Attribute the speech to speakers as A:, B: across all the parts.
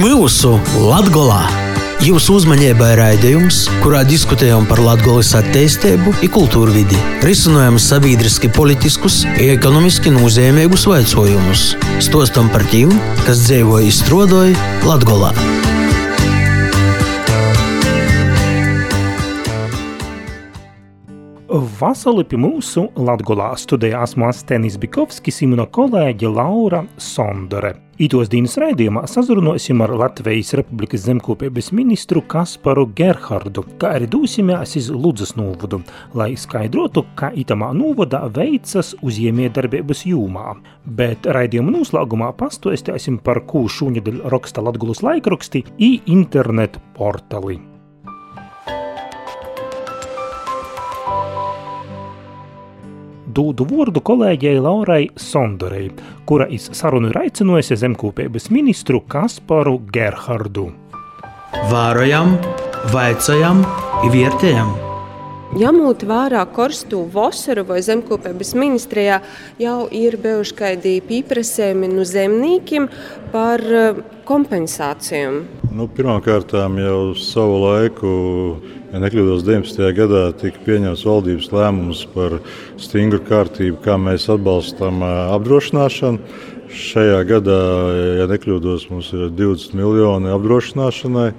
A: mūsu Latgolā! Jūsu uzmanībai raidījums, kurā diskutējam par Latvijas attīstību, kultūru vidi, risinām sabiedriski, politiskus, ekonomiski nozīmīgus jautājumus, stostam par tiem, kas dzīvo izstrādāja Latvijā.
B: Vasarī pie mūsu Latvijas studijā esmu Astenis Bikovskis un kolēģe Laura Sondore. Itos dienas raidījumā sazrunāsim ar Latvijas Republikas zemkopības ministru Kasparu Gerhardu, kā arī dosimies uz Ludzas novadu, lai skaidrotu, kā itamā novadā veicas uzņēmējdarbības jūmā. Bet raidījuma noslēgumā pastāstīsim par ko šūņadēļ raksta Latgulas laikraksti i internetu portāli. Dūdu vārdu kolēģei Laurai Sondorei, kura iz sarunu ir aicinājusi zemkopības ministru Kasparu Gerhardu.
A: Vārojam, vaicājam, vērtējam!
C: Ņemot vērā korstu vasaru vai zemkopības ministrijā, jau ir bijuši kādi pieprasījumi no zemniekiem par kompensācijām.
D: Nu, Pirmkārt, jau savu laiku, ja nekļūdos 19. gadā, tika pieņemts valdības lēmums par stingru kārtību, kā mēs atbalstam apdrošināšanu. Šajā gadā, ja nekļūdos, mums ir 20 miljoni apdrošināšanai.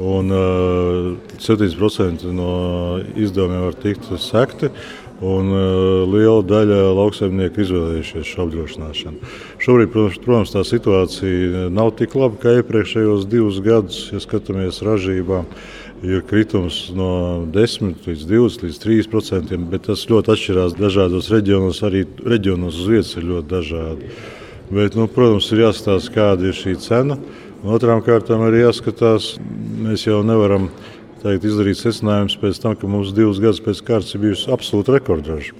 D: Un uh, 7% no izdevumiem var tikt sekti. Un, uh, liela daļa lauksaimnieku izvēlējušies šo apdrošināšanu. Šobrīd, protams, tā situācija nav tik laba kā iepriekšējos divus gadus, ja skatāmies ražībā. Ir kritums no 10 līdz 20 līdz 3 procentiem, bet tas ļoti atšķirās dažādos reģionos. Arī reģionos uz vietas ir ļoti dažādi. Bet, nu, protams, ir jāstāsta, kāda ir šī cena. Otrām kārtām arī jāskatās, mēs jau nevaram teikt, izdarīt secinājumus pēc tam, ka mums divus gadus pēc kārtas ir bijusi absolūta rekordraža.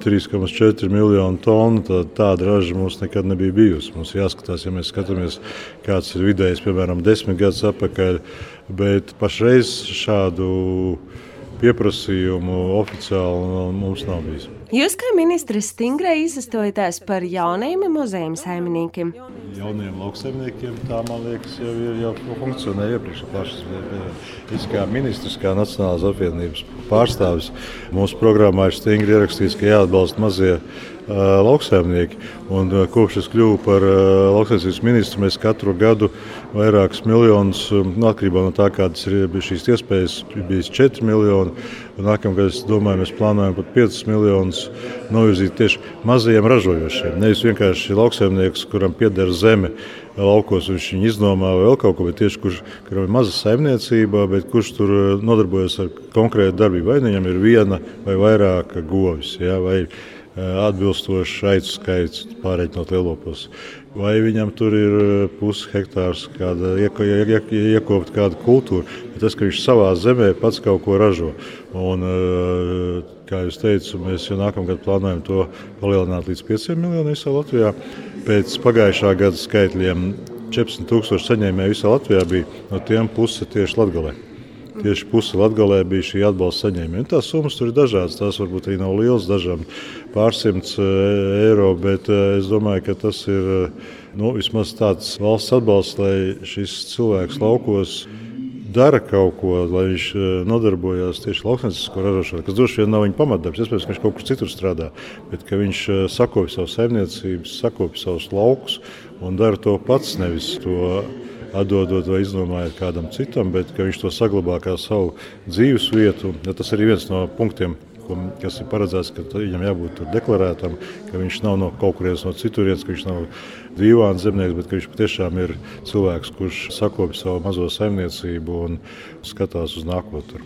D: 3,4 miljonu tonu. Tā, tāda raža mums nekad nebija bijusi. Mums jāskatās, ja mēs skatāmies, kāds ir vidējais, piemēram, desmit gadus atpakaļ. Bet pašreiz šādu pieprasījumu oficiāli mums nav bijis.
C: Jūs kā ministrs stingri izsastojaties par jaunajiem muzeja saimniekiem?
D: Jauniem lauksaimniekiem tā, man liekas, jau ir jau funkcionē iepriekš plašas. Es kā ministrs, kā Nacionālās apvienības pārstāvis, mūsu programmā ir stingri ierakstīts, ka jāatbalsta mazie lauksaimnieki. Un, kopš es kļuvu par lauksaimniecības ministru, mēs katru gadu vairākus miljonus, nu, atkarībā no tā, kādas ir šīs iespējas, bijis 4 miljoni. Nākamgad, es domāju, mēs plānojam pat 5 miljonus novirzīt tieši mazajiem ražojošiem. Nevis vienkārši lauksaimnieks, kuram pieder zeme, laukos viņš viņu iznomā vai vēl kaut ko, bet tieši kurš kuram ir maza saimniecība, bet kurš tur nodarbojas ar konkrētu darbību. Vai viņam ir viena vai vairāk govis. Ja, vai atbilstošs aicu skaits, pārreikinot lielopos. Vai viņam tur ir pusi hektārs, kāda iekopta kāda kultūra, bet tas, ka viņš savā zemē pats kaut ko ražo. Un, kā jau teicu, mēs jau nākamgad plānojam to palielināt līdz 5 miljoniem visā Latvijā. Pēc pagājušā gada skaitļiem 14,000 saņēmēju visā Latvijā bija no tiem puse tieši Latvijā. Tieši pusi Latvijā bija šī atbalsta saņēmēja. Tās summas tur ir dažādas. Tās varbūt arī nav lielas, dažām pārsimts e, eiro, bet e, es domāju, ka tas ir e, nu, vismaz tāds valsts atbalsts, lai šis cilvēks laukos dara kaut ko, lai viņš nodarbojas tieši lauksaimniecisko ražošanu, kas droši vien nav viņa pamatdarbs. Iespējams, ka viņš kaut kur citur strādā, bet viņš sakopja savu saimniecību, sakopja savus laukus un dara to pats, nevis to atdodot vai izdomājot kādam citam, bet viņš to saglabā kā savu dzīves vietu. Ja tas ir viens no punktiem, kas ir paredzēts, ka viņam jābūt deklarētam, ka viņš nav no kaut kurienes no citurienes, ka viņš nav dīvains zemnieks, bet viņš patiešām ir cilvēks, kurš sakopja savu mazo saimniecību un skatās uz nākotni.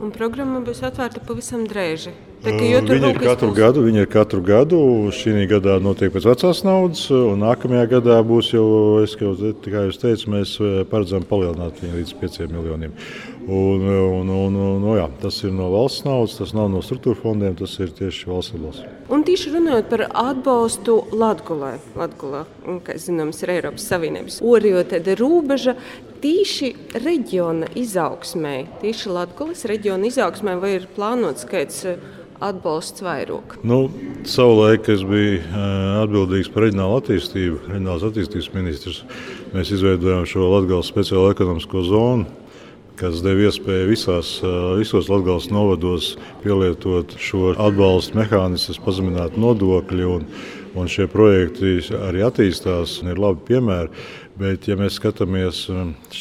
C: Un programma būs atvērta pavisam drēži.
D: Tā, viņa ir katru būs... gadu, viņa ir katru gadu. Šī gadā notiek pēc vecās naudas, un nākamajā gadā būs jau, es, kā jau teicu, mēs paredzam palielināt viņu līdz 5 miljoniem. Un, un, un, un, no, jā, tas ir no valsts naudas, tas nav no struktūra fondiem, tas ir tieši valsts atbalsts.
C: Un tieši runājot par atbalstu Latvijai, Latvijā, kā zināms, ir Eiropas Savienības orjota robeža. Tieši reģiona izaugsmē, tieši Latvijas reģiona izaugsmē, vai ir plānots kāds atbalsts vairāk?
D: Nu, savulaik es biju atbildīgs par reģionālu attīstību, reģionālās attīstības ministrs. Mēs izveidojām šo Latvijas speciālo ekonomisko zonu kas deva iespēju visās, visos Latvijas novados pielietot šo atbalstu mehānismu, pazemināt nodokļi. Un, un šie projekti arī attīstās un ir labi piemēri. Bet, ja mēs skatāmies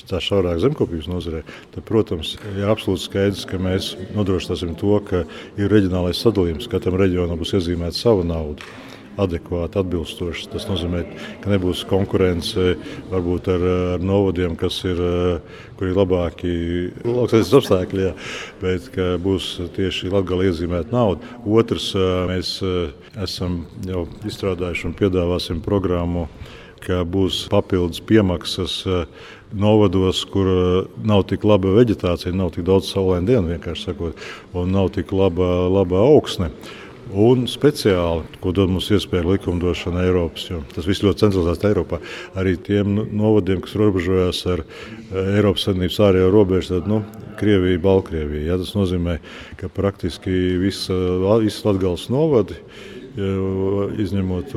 D: tā šaurāk zemkopības nozarē, tad, protams, ir absolūti skaidrs, ka mēs nodrošināsim to, ka ir reģionālais sadalījums. Katram reģionam būs iezīmēta sava nauda adekvāti, atbilstoši. Tas nozīmē, ka nebūs konkurence varbūt ar, ar novadiem, kas ir, kur ir labāki lauksaimniecības apstākļi, jā, bet būs tieši latgala iezīmēta nauda. Otrs, mēs esam jau izstrādājuši un piedāvāsim programmu ka būs papildus piemaksas novados, kur nav tik laba vegetācija, nav tik daudz saulainu dienu, vienkārši sakot, un nav tik laba, laba augsne. Un speciāli, ko dod mums iespēja likumdošana Eiropas, jo tas viss ļoti centralizēts Eiropā. Arī tiem nu, novadiem, kas robežojas ar eh, Eiropas Savienības ārējo robežu, tad nu, Krievija, Baltkrievija. Ja, tas nozīmē, ka praktiski visa, visas Latgales novadi, izņemot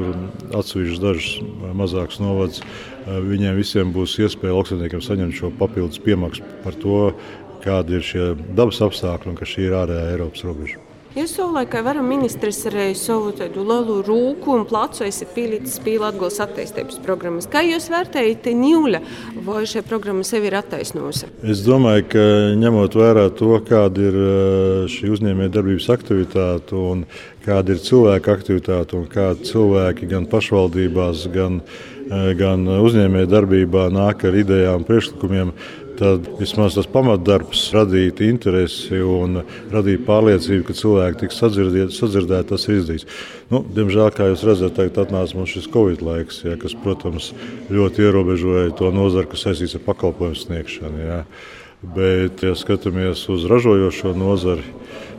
D: atsevišķus dažus mazākus novadus, viņiem visiem būs iespēja lauksaimniekiem saņemt šo papildus piemaksu par to, kādi ir šie dabas apstākļi un ka šī ir ārējā Eiropas robeža.
C: Jūs savulaik, kā varam ministrs, arī savu lielu rūku un placu esat pielicis pie Latvijas attīstības programmas. Kā jūs vērtējat Ņūļa, vai šī programma sevi ir attaisnojusi?
D: Es domāju, ka ņemot vērā to, kāda ir šī uzņēmēja darbības aktivitāte un kāda ir cilvēka aktivitāte un kāda cilvēki gan pašvaldībās, gan, gan uzņēmēja darbībā nāk ar idejām priekšlikumiem, tad vismaz tas pamatdarbs radīt interesi un radīt pārliecību, ka cilvēki tiks sadzirdēti, tas ir izdarīts. Nu, diemžēl, kā jūs redzat, tagad atnāca mums šis Covid laiks, ja, kas, protams, ļoti ierobežoja to nozaru, kas saistīts ar pakalpojumu sniegšanu. Ja. Bet, ja skatāmies uz ražojošo nozari,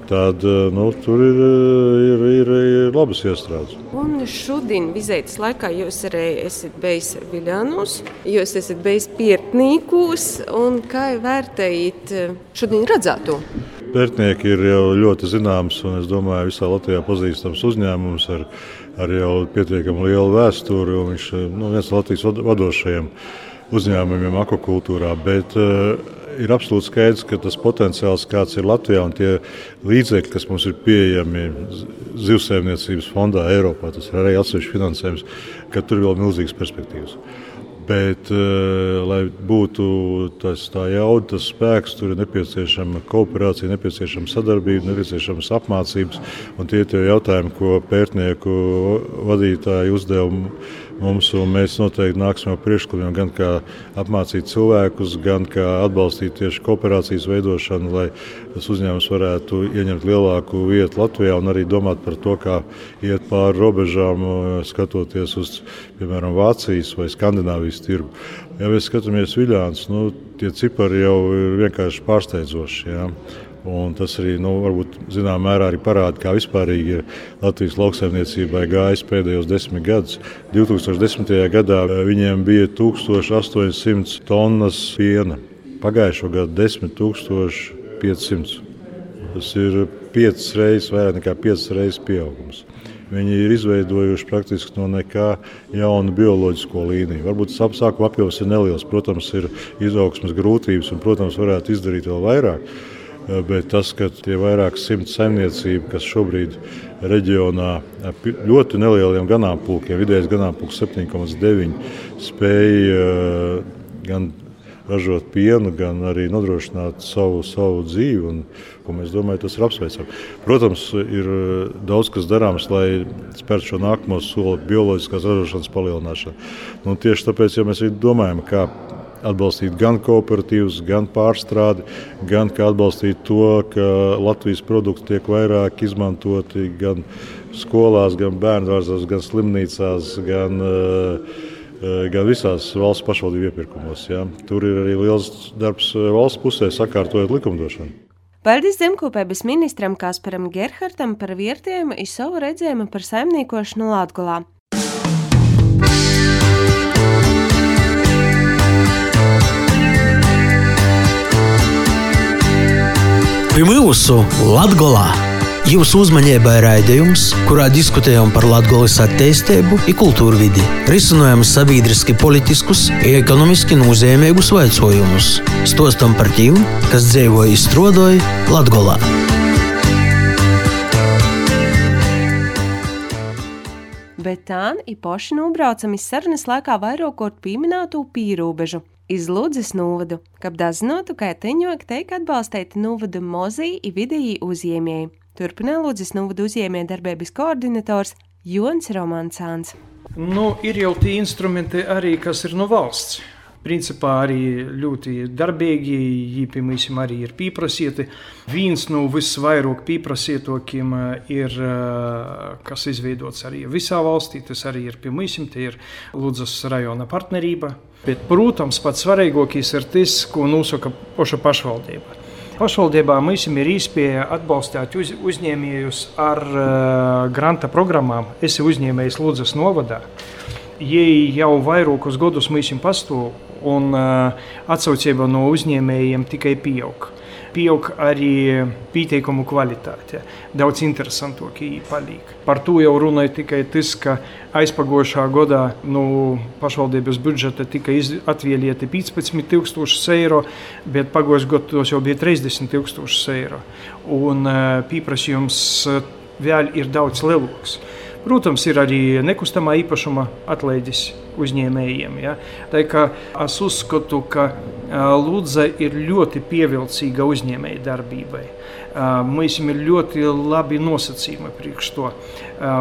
D: tad eh, nu, tur ir, eh, ir, ir, ir labas iestrādes.
C: Un šodien vizētas laikā jūs arī esat bijis Viljānos, jūs esat bijis Pietnīkos, un kā vērtējat eh, šodien redzēto?
D: Pērtnieki ir jau ļoti zināms un es domāju, visā Latvijā pazīstams uzņēmums ar, ar jau pietiekami lielu vēsturi. Viņš ir nu, viens no Latvijas vadošajiem uzņēmumiem akvakultūrā. Bet, uh, ir absolūti skaidrs, ka tas potenciāls, kāds ir Latvijā, un tie līdzekļi, kas mums ir pieejami zivsēmniecības fondā Eiropā, tas ir arī atsevišķs finansējums, ka tur ir vēl milzīgas perspektīvas. Bet, uh, lai būtu tas, tā jauda, tas spēks, tur ir nepieciešama kooperācija, nepieciešama sadarbība, nepieciešamas apmācības. Tie ir tie jautājumi, ko pētnieku vadītāji uzdeva mums, mēs noteikti nāksim ar priekšlikumiem, gan kā apmācīt cilvēkus, gan kā atbalstīt tieši kooperācijas veidošanu, lai tas uzņēmums varētu ieņemt lielāku vietu Latvijā un arī domāt par to, kā iet pāri robežām, skatoties uz, piemēram, Vācijas vai Skandināvijas tirgu. Ja mēs skatāmies Viļāns, nu, tie cipari jau ir vienkārši pārsteidzoši. Ja? Un tas arī nu, varbūt, zināmā mērā arī parāda, kā vispārīgi ir Latvijas lauksaimniecībai gājis pēdējos desmit gadus. 2010. gadā eh, viņiem bija 1800 tonnas piena, pagājušo gadu 10,500. Tas ir piecas reizes vairāk nekā piecas reizes pieaugums. Viņi ir izveidojuši praktiski no nekā jaunu bioloģisko līniju. Varbūt tas apsākuma apjoms ir neliels, protams, ir izaugsmas grūtības un, protams, varētu izdarīt vēl vairāk. Eh, bet tas, ka tie vairāk simt saimniecību, kas šobrīd reģionā ar ļoti nelieliem ganāmpulkiem, vidējais ganāmpulks 7,9, spēja eh, gan ražot pienu, gan arī nodrošināt savu, savu dzīvi. Un, es domāju, tas ir apsveicami. Protams, ir eh, daudz kas darāms, lai spērtu šo nākamo soli bioloģiskās ražošanas palielināšanā. Nu, tieši tāpēc, ja mēs domājam, kā atbalstīt gan kooperatīvus, gan pārstrādi, gan atbalstīt to, ka Latvijas produkti tiek vairāk izmantoti gan skolās, gan bērngārzos, gan slimnīcās, gan, eh, gan visās valsts pašvaldību iepirkumos. Ja. Tur ir arī liels darbs eh, valsts pusē, sakārtojot likumdošanu.
C: Paldies zemkopības ministram Kasparam Gerhardtam par vērtējumu un savu redzējumu par saimniekošanu Latvijā.
A: Pie mūsu Latgolā. Jūsu uzmanībai raidījums, kurā diskutējam par Latvijas attīstību, kultūru vidi, risinām sabiedriski politiskus, ekonomiski nozīmīgus jautājumus, stostam par tiem, kas dzīvoja izstrādāja Latvijā.
C: Bet tā ir paši nobraucami sarunas laikā vairāk kārt pieminēto pīrāņu iz Ludzas novadu, kad dazinātu, kā teņok teik atbalstīt novadu mozī i vidēji uzņēmēji. Turpinā Ludzas novadu uzņēmēja darbības koordinators Jons Romansāns.
E: Nu, ir jau tie instrumenti arī, kas ir no valsts principā arī ļoti darbīgi. Piemēram, arī ir pieprasīti. Viens no visvairāk pieprasītākiem ir, kas izveidots arī visā valstī, tas arī ir, piemēram, tie ir Ludzas rajona partnerība. Bet, protams, pats svarīgākais ir tas, ko nosaka paša pašvaldība. Pašvaldībā mums ir iespēja atbalstīt uz, uzņēmējus ar uh, granta programmām. Es esmu uzņēmējs Ludzas novadā. Jei jau vairākus gadus mums pastāv un atsaucība no uzņēmējiem tikai pieaug. Pieaug arī pieteikumu kvalitāte. Daudz interesantāk paliek. Par to jau runāja tikai tas, ka aizpagošā gadā no pašvaldības budžeta tika atvēlēti 15,000 eiro, bet pagājušajā gadā tos jau bija 30,000 eiro. Un pieprasījums vēl ir daudz lielāks. Protams, ir arī nekustamā īpašuma atlaides uzņēmējiem. Ja? Tā kā es uzskatu, ka Lūdza ir ļoti pievilcīga uzņēmēja darbībai. Mums ir ļoti labi nosacījumi priekš to.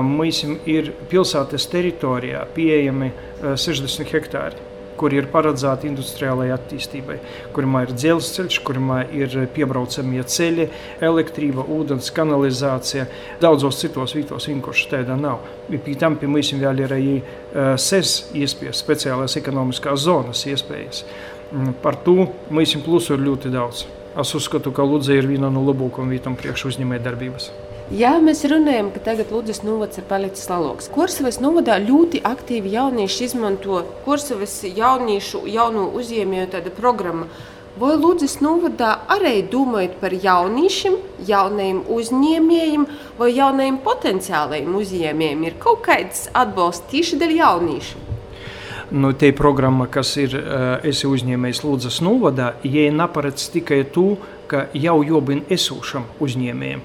E: Mums ir pilsētas teritorijā pieejami 60 hektāri kur ir paredzēta industriālajai attīstībai, kurā ir dzelzceļš, kurā ir piebraucamie ceļi, elektrība, ūdens, kanalizācija. Daudzos citos vietos vienkārši tāda nav. Pie tam pie mums vēl ir arī SES iespējas, speciālās ekonomiskās zonas iespējas. Mm, par to mums plusu ir ļoti daudz. Es uzskatu, ka Lūdza ir viena no labākajām vietām priekš uzņēmējdarbības.
C: Jā, mēs runājam, ka tagad Ludus novads ir palicis Laloks. Kursavas novadā ļoti aktīvi jaunieši izmanto Kursavas jauniešu, jaunu uzņēmēju tādu programmu. Vai Lūdzes novadā arī domājat par jauniešiem, jaunajiem uzņēmējiem vai jaunajiem potenciālajiem uzņēmējiem? Ir kaut kāds atbalsts tieši dēļ jauniešiem?
E: Nu, te programma, kas ir uh, esi uzņēmējs Lūdzes novadā, ja neparedz tikai to, ka jau jobin esošam uzņēmējiem.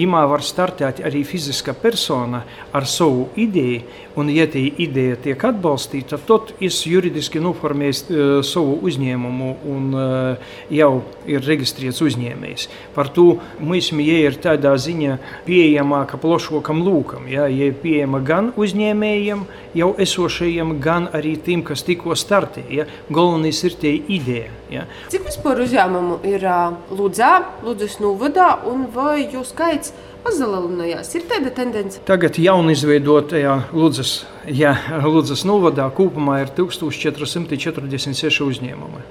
E: Imā var startēt arī fiziska persona ar savu ideju, un, ja tā ideja tiek atbalstīta, tad es juridiski noformēju uh, savu uzņēmumu un uh, jau ir reģistrēts uzņēmējs. Par to mums ir tādā ziņā pieejamāka plašākam lūkam. Ja, ja ir pieejama gan uzņēmējiem, jau esošajiem, gan arī tiem, kas tikko startēja. Ja. Galvenais ir tie ideja. Ja.
C: Cik vispār uzņēmumu ir Ludzā, Ludzas novadā, un vai jūs skaits pazemojās? Ir tāda tendence.
E: Tagad jaunizveidotajā Ludzas, ja, Ludzas novadā kopumā ir 1446 uzņēmumi.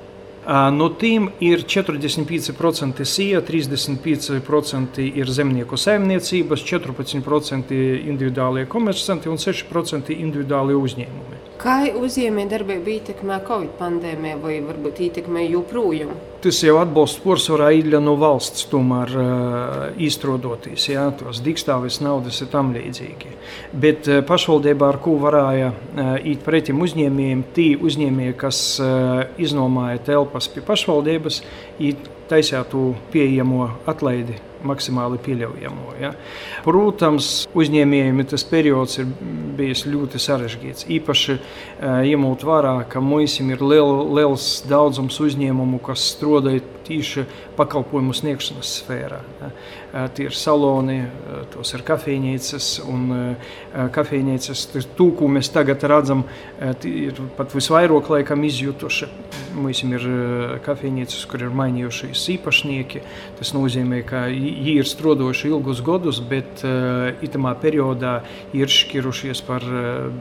E: No tiem ir 45% sija, 35% ir zemnieku saimniecības, 14% individuālie komersanti un 6% individuālie uzņēmumi.
C: Kā uzņēmējdarbība ietekmē Covid pandēmiju vai varbūt ietekmē joprojām?
E: Tas jau atbalsts porcelāna īļa no valsts, tomēr uh, izstrādāties, jā, tos digstāvis naudas ir tam līdzīgi. Bet uh, pašvaldībā ar ko varēja uh, īt pretim uzņēmējiem, tie uzņēmēji, kas iznomāja telpas pie pašvaldības, taisītu pieejamo atlaidi maksimāli pieļaujamo. Ja. Protams, uzņēmējiem tas periods ir bijis ļoti sarežģīts. Īpaši ņemot vērā, ka mums ir liel, liels daudzums uzņēmumu, kas strādā tieši pakalpojumu sniegšanas sfērā. Ja. Tie ir saloni, tos ir kafejnīcas, un kafejnīcas, to, ko mēs tagad redzam, ir pat visvairāk laikam izjutuši. Mums ir kafejnīcas, kur ir mainījušies īpašnieki. Tas nozīmē, ka viņi ir strādājuši ilgus gadus, bet itamā periodā ir šķirušies par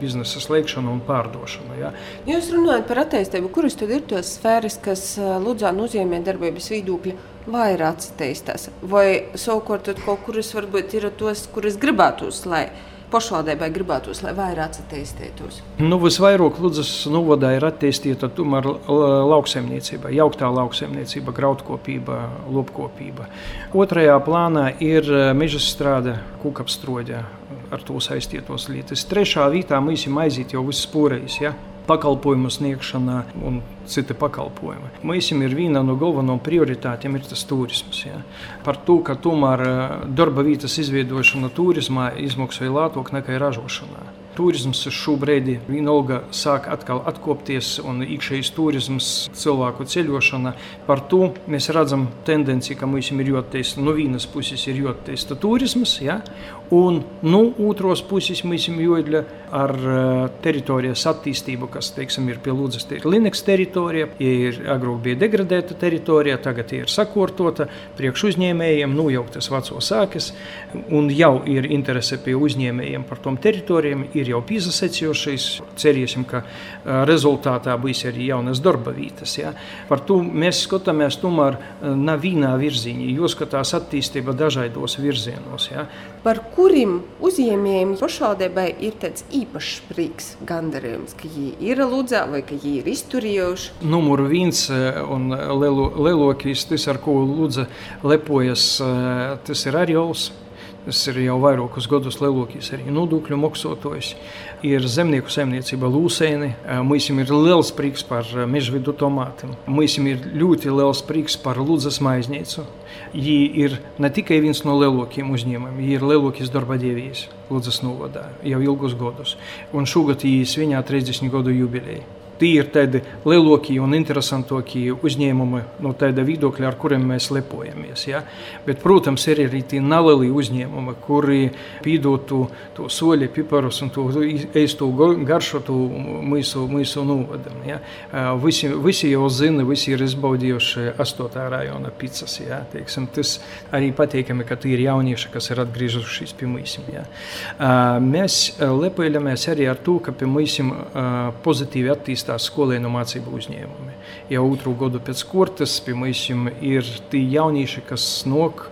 E: biznesa slēgšanu un pārdošanu. Ja.
C: Jūs runājat par attīstību, kuras tad ir tās sfēras, kas Ludzā nozīmē darbības viedokļa? vairāk attīstās, vai savukārt kaut kuras varbūt ir tos, kuras gribētu, lai pašvaldībai gribētos, lai vairāk attīstītos?
E: Nu, visvairāk Ludzas novadā ir attīstīta tomēr lauksaimniecība, jauktā lauksaimniecība, graudkopība, lopkopība. Otrajā plānā ir eh, meža strāde, kukapstroģa ar to saistītos lietas. Trešā vietā mēs esam aiziet jau viss spūrējis. Ja? Pakalpojumu sniegšana un citi pakalpojumi. Mums ir viena no galvenajām prioritātēm ir tas turisms. Ja. Par to, ka tomēr eh, darba vietas izveidošana turismā izmaksāja lētāk nekā ražošanā. Turisms šobrīd vienalga sāk atkal atkopties, un iekšējais turisms, cilvēku ceļošana. Par to mēs redzam tendenci, ka mums ir jāattīsta no vienas puses ir jāattīsta turisms, ja? un no otras puses mums ir jāiedļa ar eh, teritorijas attīstību, kas teiksim, ir pie Lūdzes. Ir Linux teritorija, ir agrāk bija degradēta teritorija, tagad ir sakārtota priekš uzņēmējiem, nojauktas veco sākas, un jau ir interese pie uzņēmējiem par tom teritorijām, ir jau pīzasecījušies. Cerēsim, ka rezultātā būs arī jaunas darba vietas. Ja? Par to mēs skatāmies tomēr nav vienā virzienā, jo skatās attīstība dažādos virzienos. Ja?
C: Par kuriem uzņēmējiem pašvaldībai ir tāds īpašs prieks, gandarījums, ka viņi ir Ludzā vai ka viņi ir izturējuši?
E: Numur viens un lielākais, tas ar ko Ludza lepojas, tas ir Arjols. Tas ir jau vairākus gadus lielākais arī nodokļu maksātājs. Ir zemnieku saimniecība Lūsēni. Mums ir liels prieks par mežvidu tomātiem. Mums ir ļoti liels prieks par Lūdzas maiznīcu. Viņi ir ne tikai viens no lielākajiem uzņēmumiem, viņi ir lielākais darba devējs Lūdzas novadā jau ilgus gadus. Un šogad viņi svinā 30 gadu jubileju. Tie ir tādi lielākie un interesantākie uzņēmumi no tāda viedokļa, ar kuriem mēs lepojamies. Ja? Bet, protams, ir arī tie nelieli uzņēmumi, kuri pīdotu to soļu, piparus un to eistu garšu mūsu, mūsu novadam. Ja? Visi, visi jau zina, visi ir izbaudījuši 8. rajona pizzas. Ja? Teiksim, tas arī patīkami, ka tie ir jaunieši, kas ir atgriežušies pie mums. Ja? Mēs lepojamies arī ar to, ka pie mums pozitīvi attīstās skolēnu mācību uzņēmumi. Jau otru gadu pēc kurtas pie mums ir tie jaunieši, kas nok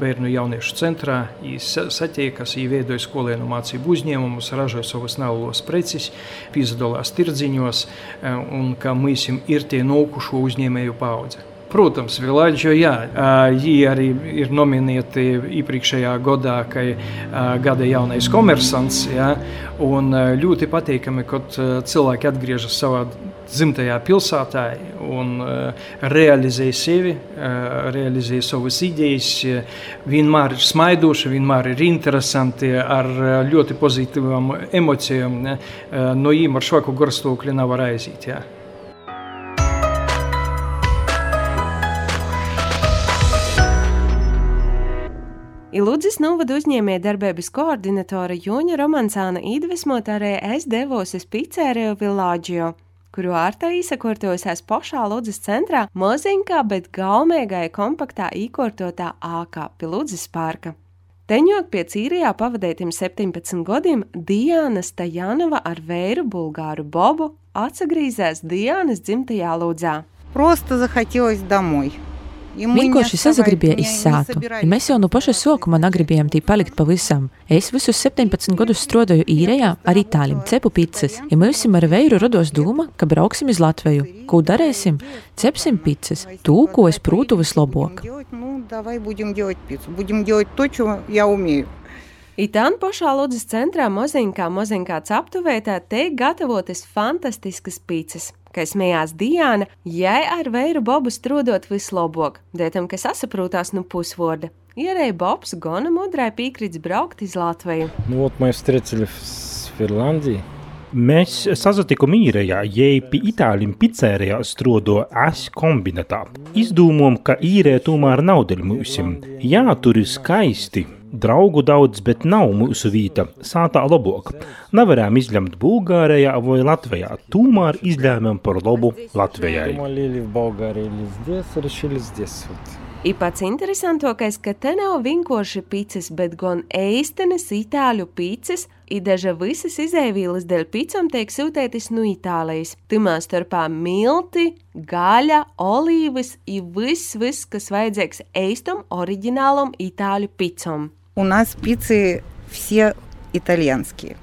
E: bērnu jauniešu centrā, satiekas, ieveidoja skolēnu mācību uzņēmumus, ražoja savas nelielas preces, piedalās tirdziņos, un ka mums ir tie nokušo uzņēmēju paudze. Protams, Vilāģio, jā, viņi arī ir nominēti iepriekšējā gadā, kā gada jaunais komersants. Jā, un ļoti patīkami, kad cilvēki atgriežas savā dzimtajā pilsētā un realizē sevi, realizē savas idejas. Vienmēr ir smaidoši, vienmēr ir interesanti, ar ļoti pozitīvām emocijām. No viņiem ar švaku garstāvokli nevar aiziet. Jā.
C: Iludzes novada uzņēmējdarbības koordinatore Jūņa Romansāna iedvesmot arī es devos uz Picēriju Vilāģio, kuru ārtā īsakortosies pašā Ludzes centrā moziņkā, bet gaumēgai kompaktā īkortotā ākā pie Ludzes parka. Teņok pie Cīrijā pavadītiem 17 gadiem Diana Stajanova ar vēru bulgāru Bobu atsagrīzēs Dianas dzimtajā Ludzā.
F: Просто захотелось домой.
G: Vienkārši sazagribēja izsātu, ja mēs jau no paša sākuma negribējām tī palikt pavisam. Es visus 17 gadus strādāju īrējā ar itāļiem cepu pizzas, ja mēs ar veiru rados doma, ka brauksim uz Latviju. Ko darēsim? Cepsim pizzas, tū, ko es prūtu vislabāk.
F: Давай будем делать пиццу. Будем делать то, что я умею.
C: Itāna pašā Ludzas centrā Moziņkā, Moziņkā aptuvētā tiek gatavotas fantastiskas pīces. Kā smējās Diana, jai ar vēju bobu strādot vislabāk, dētam, kas sasaprotās no pusvorda. Ierēja Bobs gana mudrai piekrits braukt uz Latviju.
H: Nu, вот мы встретили в Финляндии.
B: Mēs sazatikām īrējā, jēpi itāļu pizzērijā strodo asu kombinatā. Izdomām, ka īrē tomēr nav dēļ mūsim. Jā, tur ir skaisti. Draugu daudz, bet nav mūsu vīta, sātā labāk. Nevarējām izlemt Bulgārijā vai Latvijā, tomēr izlēmām par labu Latvijai.
H: Mēs domājām, ka Bulgārija ir līdz 10, ir šī līdz 10.
C: Ir pats interesantākais, ka te nav vienkārši pīcis, bet gan eistenes itāļu pīcis, ir daži visas izēvīles dēļ pīcam tiek sūtētas no Itālijas. Timā starpā milti, gaļa, olīvas ir viss, vis, kas vajadzīgs eistam oriģinālam itāļu pīcam.
F: Un nas pīci visi itāļienski.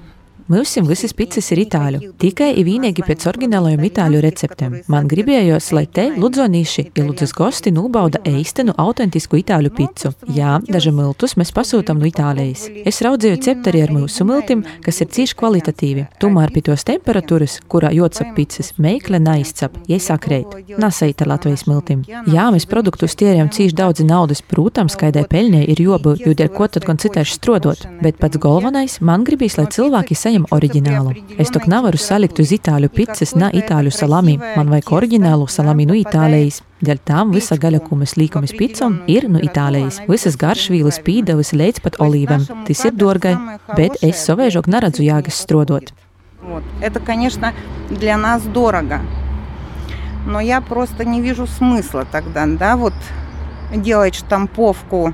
G: Mums visas pizzas ir itāļu, tikai ir vienīgi pēc oriģinālajiem itāļu receptēm. Man gribējās, lai te ludzonīši, ja ludzas gosti nobauda īstenu, autentisku itāļu pizzu. Jā, daži miltus mēs pasūtām no Itālijas. Es raudzīju cepteri ar mūsu miltim, kas ir cīši kvalitatīvi. Tomēr pie tos temperatūras, kurā jocap pizzas, meikle neizcap, iesakrēt. Nasaita Latvijas miltim. Jā, mēs produktus tērējam cīši daudz naudas, protams, kaidai peļņai ir jobu, jo dēļ ko tad gan citēši strodot. Bet pats galvenais, man gribīs, lai cilvēki saņem paņem oriģinālu. Es to nevaru salikt uz itāļu pizzas, ne itāļu salami. Man vajag oriģinālu salami no Itālijas. Dēļ tam visa gaļa, ko mēs liekam uz pizzām, ir no Itālijas. Visas garšvīlas, pīdavas līdz pat olīvām. Tas ir dārgai, bet es savēžok neredzu jāgas strodot.
F: Вот. Это, конечно, для нас дорого. Но я просто не вижу смысла тогда, да, вот делать штамповку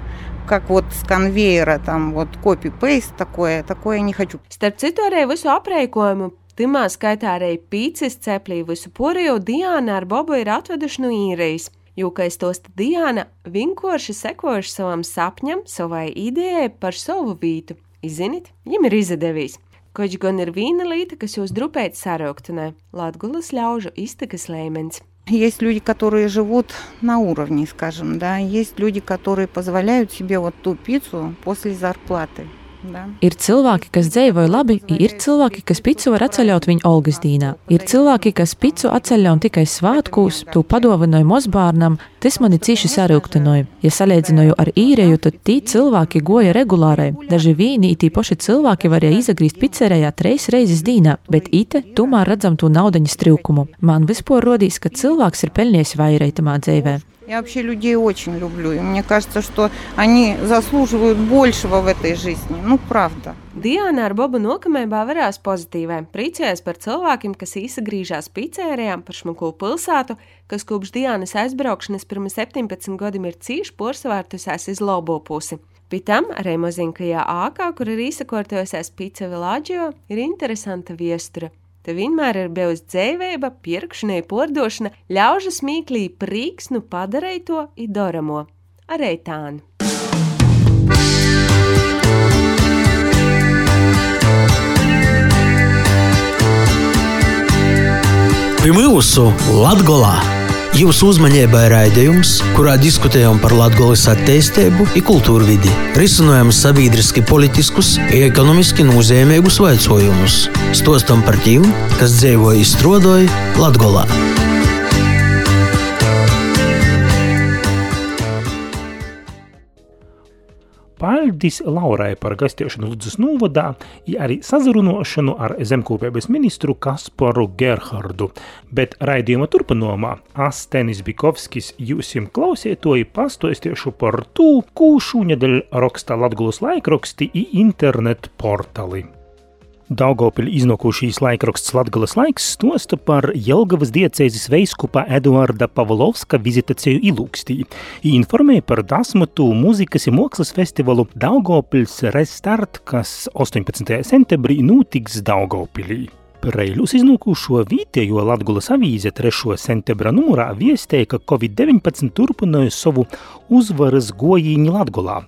F: как вот с конвейера, там вот copy-paste такое, такое не хочу.
C: Starp citu, arī visu aprēķinājumu Timā skaitā arī pīcis ceplī visu poriju Diāna ar Bobu ir atveduši no īrijas. Jūkais tosta Diāna vinkoši sekojuši savam sapņam, savai idejai par savu vītu. Izzinit, viņam ir izdevies. Koč gan ir vīna līta, kas jūs drupēt sarauktunē, Latgulas ļaužu iztakas lēmens.
F: Есть люди, которые живут на уровне, скажем, да, есть люди, которые позволяют себе вот ту пиццу после зарплаты.
G: Da. Ir cilvēki, kas dzīvoja labi, ir cilvēki, kas picu var atceļot viņa Olgas dīnā. Ir cilvēki, kas picu atceļot tikai svētkos, to padovanoja mozbārnam, tas mani cīši sarūktinoja. Ja salīdzināju ar īrēju, tad tī cilvēki goja regulārai. Daži vīni, tī paši cilvēki varēja izagrīst pizzerējā treis reizes dīnā, bet ite tomēr redzam to naudaņas trūkumu. Man vispār rodīs, ka cilvēks ir pelnījis vairāk tamā dzīvē.
F: Я вообще людей очень люблю, и мне кажется, что они заслуживают большего в этой жизни. Nu, правда.
C: Diana ar Bobu nokamībā varās pozitīvai. Priecājas par cilvēkiem, kas īsagrīžās pizzērijām par šmuku pilsētu, kas kopš Dianas aizbraukšanas pirms 17 gadiem ir cīši porsvārtusies iz labo pusi. Pie tam arī mazinkajā ākā, kur ir izsakotojusies pizza Vilāģio, ir interesanta viestura. Te vienmēr ir bijusi dzīvība, pirkšana, pordošana, ļaužu smīklī prīksnu padarēja to idoramo. Arī tādu.
A: Pie mūsu Latvijā! Jūsu uzmanībai raidījums, kurā diskutējam par Latvijas attīstību un kultūru vidi, risinājam sabiedriski politiskus un ekonomiski nozīmīgus jautājumus, stostam par tiem, kas dzīvo izstrādāja Latvijā.
B: Paldies Laurai par gastiešanu Ludzas novadā, ja arī sazarunošanu ar zemkopības ministru Kasparu Gerhardu. Bet raidījuma turpinājumā Astenis Bikovskis jūsim klausietoji pastostiešu par tū, kū šūnedeļ raksta Latgulas laikraksti i internet portali. Daugopili iznākušīs laikraksts Latgales laiks stosta par Jelgavas diecēzes veiskupa Eduarda Pavlovska vizitāciju Ilūkstī. Informēja par dasmatu mūzikas un mākslas festivālu Daugopils Restart, kas 18. septembrī notiks Daugopilī. Reiļus iznūkušo vietējo Latgulas avīze 3. septembra numurā viestēja, ka Covid-19 turpināja savu uzvaras gojīņu Latgulā.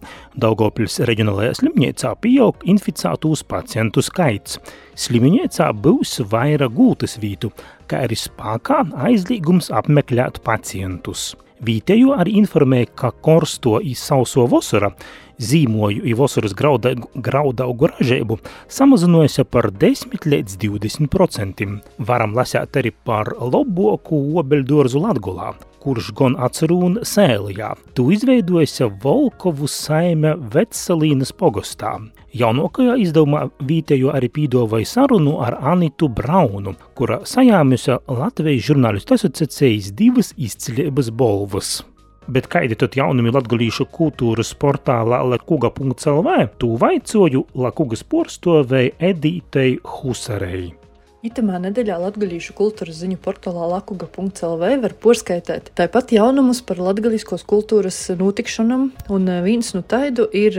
B: Daugopils reģionālajā slimnīcā pieaug inficētūs pacientu skaits. Slimnīcā būs vairāk gultas vītu, kā arī spēkā aizliegums apmeklēt pacientus. Vietējo arī informēja, ka korsto izsauso vasara zīmoju i vasaras grauda, graudaugu ražību samazinājusi par 10 līdz 20 procentiem. Varam lasīt arī par loboku obeļdorzu Latgulā, kurš gan atcerūna sēlijā. Tu izveidojusi Volkovu saime Vetsalīnas pogostā. Jaunākajā izdevumā Vītējo arī pīdovai sarunu ar Anitu Braunu, kura sajāmusi Latvijas žurnālistu asociācijas divas izcilības bolvas. Bet kādi tad jaunumi latgalīšu kultūras portālā lekuga.lv? Tu vaicoju Lakugas porstovēji Edītei Husarei.
I: Itamā nedēļā Latvijas kultūras ziņu portālā lakuga.lv var porskaitīt tāpat jaunumus par latgaliskos kultūras notikšanām, un viens no taidu ir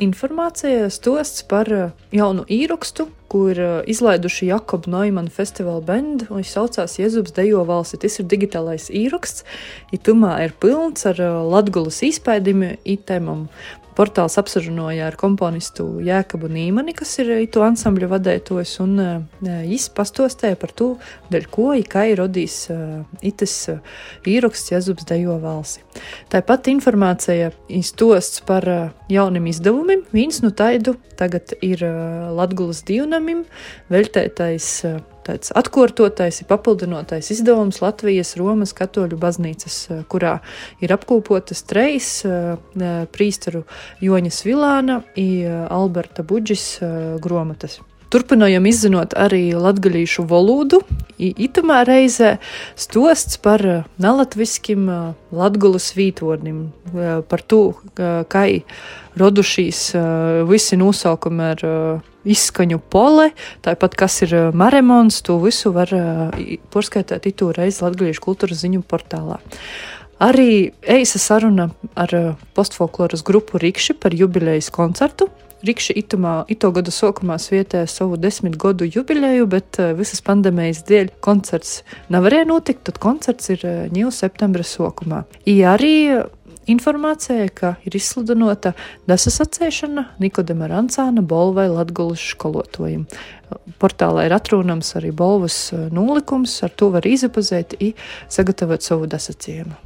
I: informācija stosts par eh, jaunu īrakstu, kur eh, izlaiduši Jakobu Neumanu festivāla bendu, viņš saucās Jēzus Dejo valsti. Tas ir digitālais īraksts, itumā ir pilns ar eh, latgulas izpēdimi, itēmam portāls apsarunāja ar komponistu Jēkabu Nīmani, kas ir to ansambļu vadētojs, un viņš pastostēja par to, dēļ ko ikai rodīs itas īraksts Jēzubs dejo valsi. Tāpat informācija iztosts par jauniem izdevumiem. Viens no taidu tagad ir Latgulas divnamim, veltētais tāds atkārtotais, papildinotais izdevums Latvijas Romas katoļu baznīcas, eh, kurā ir apkopotas trejas eh, eh, prīsteru Joņas Vilāna un Alberta Budžis gromatas. Turpinājām izzinot arī latgaļīšu valodu. Itamā reizē stosts par nelatviskim latgulas vītvornim, par to, kā radušīs visi nosaukumi ar izskaņu pole, tāpat kas ir maremons, to visu var porskaitīt itu reizi Latgaliešu kultūras ziņu portālā. Arī eisa saruna ar postfolkloras grupu Rikši par jubilejas koncertu. Rikši itumā, ito gada sākumā svietēja savu desmit gadu jubileju, bet visas pandēmijas dēļ koncerts nevarēja notikt, tad koncerts ir ņēmu septembra sākumā. I arī informācijai, ka ir izsludinota desasacēšana Nikodema Rancāna Bolvai Latgulas školotājiem. Portālā ir atrunams arī Bolvas eh, nolikums, ar to var izapazēt un sagatavot savu desacījumu.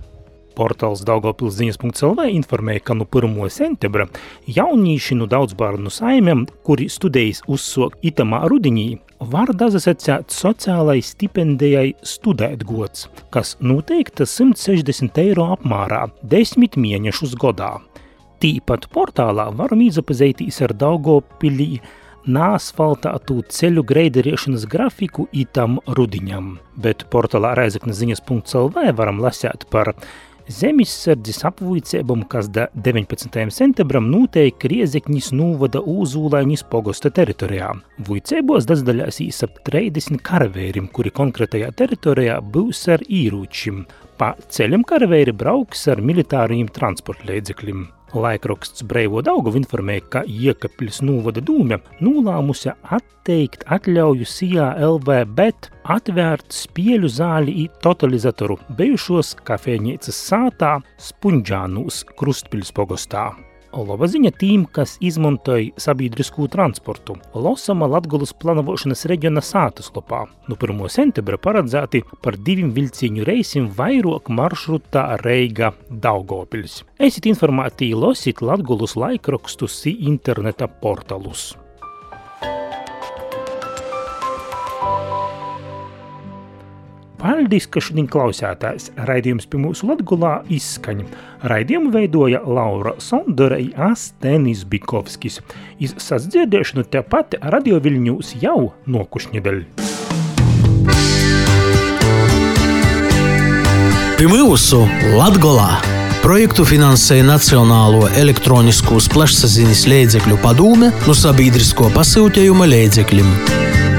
B: Portāls Daugopils ziņas.lv informēja, ka no 1. septembra jaunīši no daudz bērnu saimiem, kuri studējas uzsok itamā rudenī, var dazasecēt sociālai stipendijai studēt gods, kas noteikta 160 eiro apmērā 10 mēnešus gadā. Tīpat portālā varam izapazētīs ar Daugopilī nāsfaltātu ceļu greideriešanas grafiku itam rudiņam, bet portālā raizaknes ziņas.lv varam lasēt par Zemesardzes apvuicēbam, kas da 19. septembram noteikti Riezekņas nūvada Ūzūlaiņas pogosta teritorijā. Vuicēbos dazdaļās ap 30 karavērim, kuri konkrētajā teritorijā būs ar īrūčim. Pa ceļam karavēri brauks ar militāriem transportlīdzekļiem. Laikraksts Breivo Daugavu informēja, ka Iekapļas nūvada dūme nolāmusi atteikt atļauju Sijā LV, bet atvērt spieļu zāli i totalizatoru bijušos kafēnīcas sātā Spunģānūs Krustpiļs pogostā. Laba ziņa tiem, kas izmantoja sabiedrisko transportu. Losama Latgulas plānošanas reģiona sātaslopā. No 1. septembra paredzēti par diviem vilciņu reisim vairāk maršrutā Reiga Daugopils. Esiet informēti, losiet Latgulas laikrakstus interneta portālus. Paldies, ka šodien klausātājs. Raidījums pie mūsu Latgulā izskaņa. Raidījumu veidoja Laura Sondora Astenis Bikovskis. Iz sasdzirdēšanu tepat radio Viļņūs jau nokušņedeļ.
A: Pie mūsu Latgulā projektu finansēja Nacionālo elektroniskos plašsaziņas līdzekļu padome no sabiedrisko pasūtījuma līdzekļiem.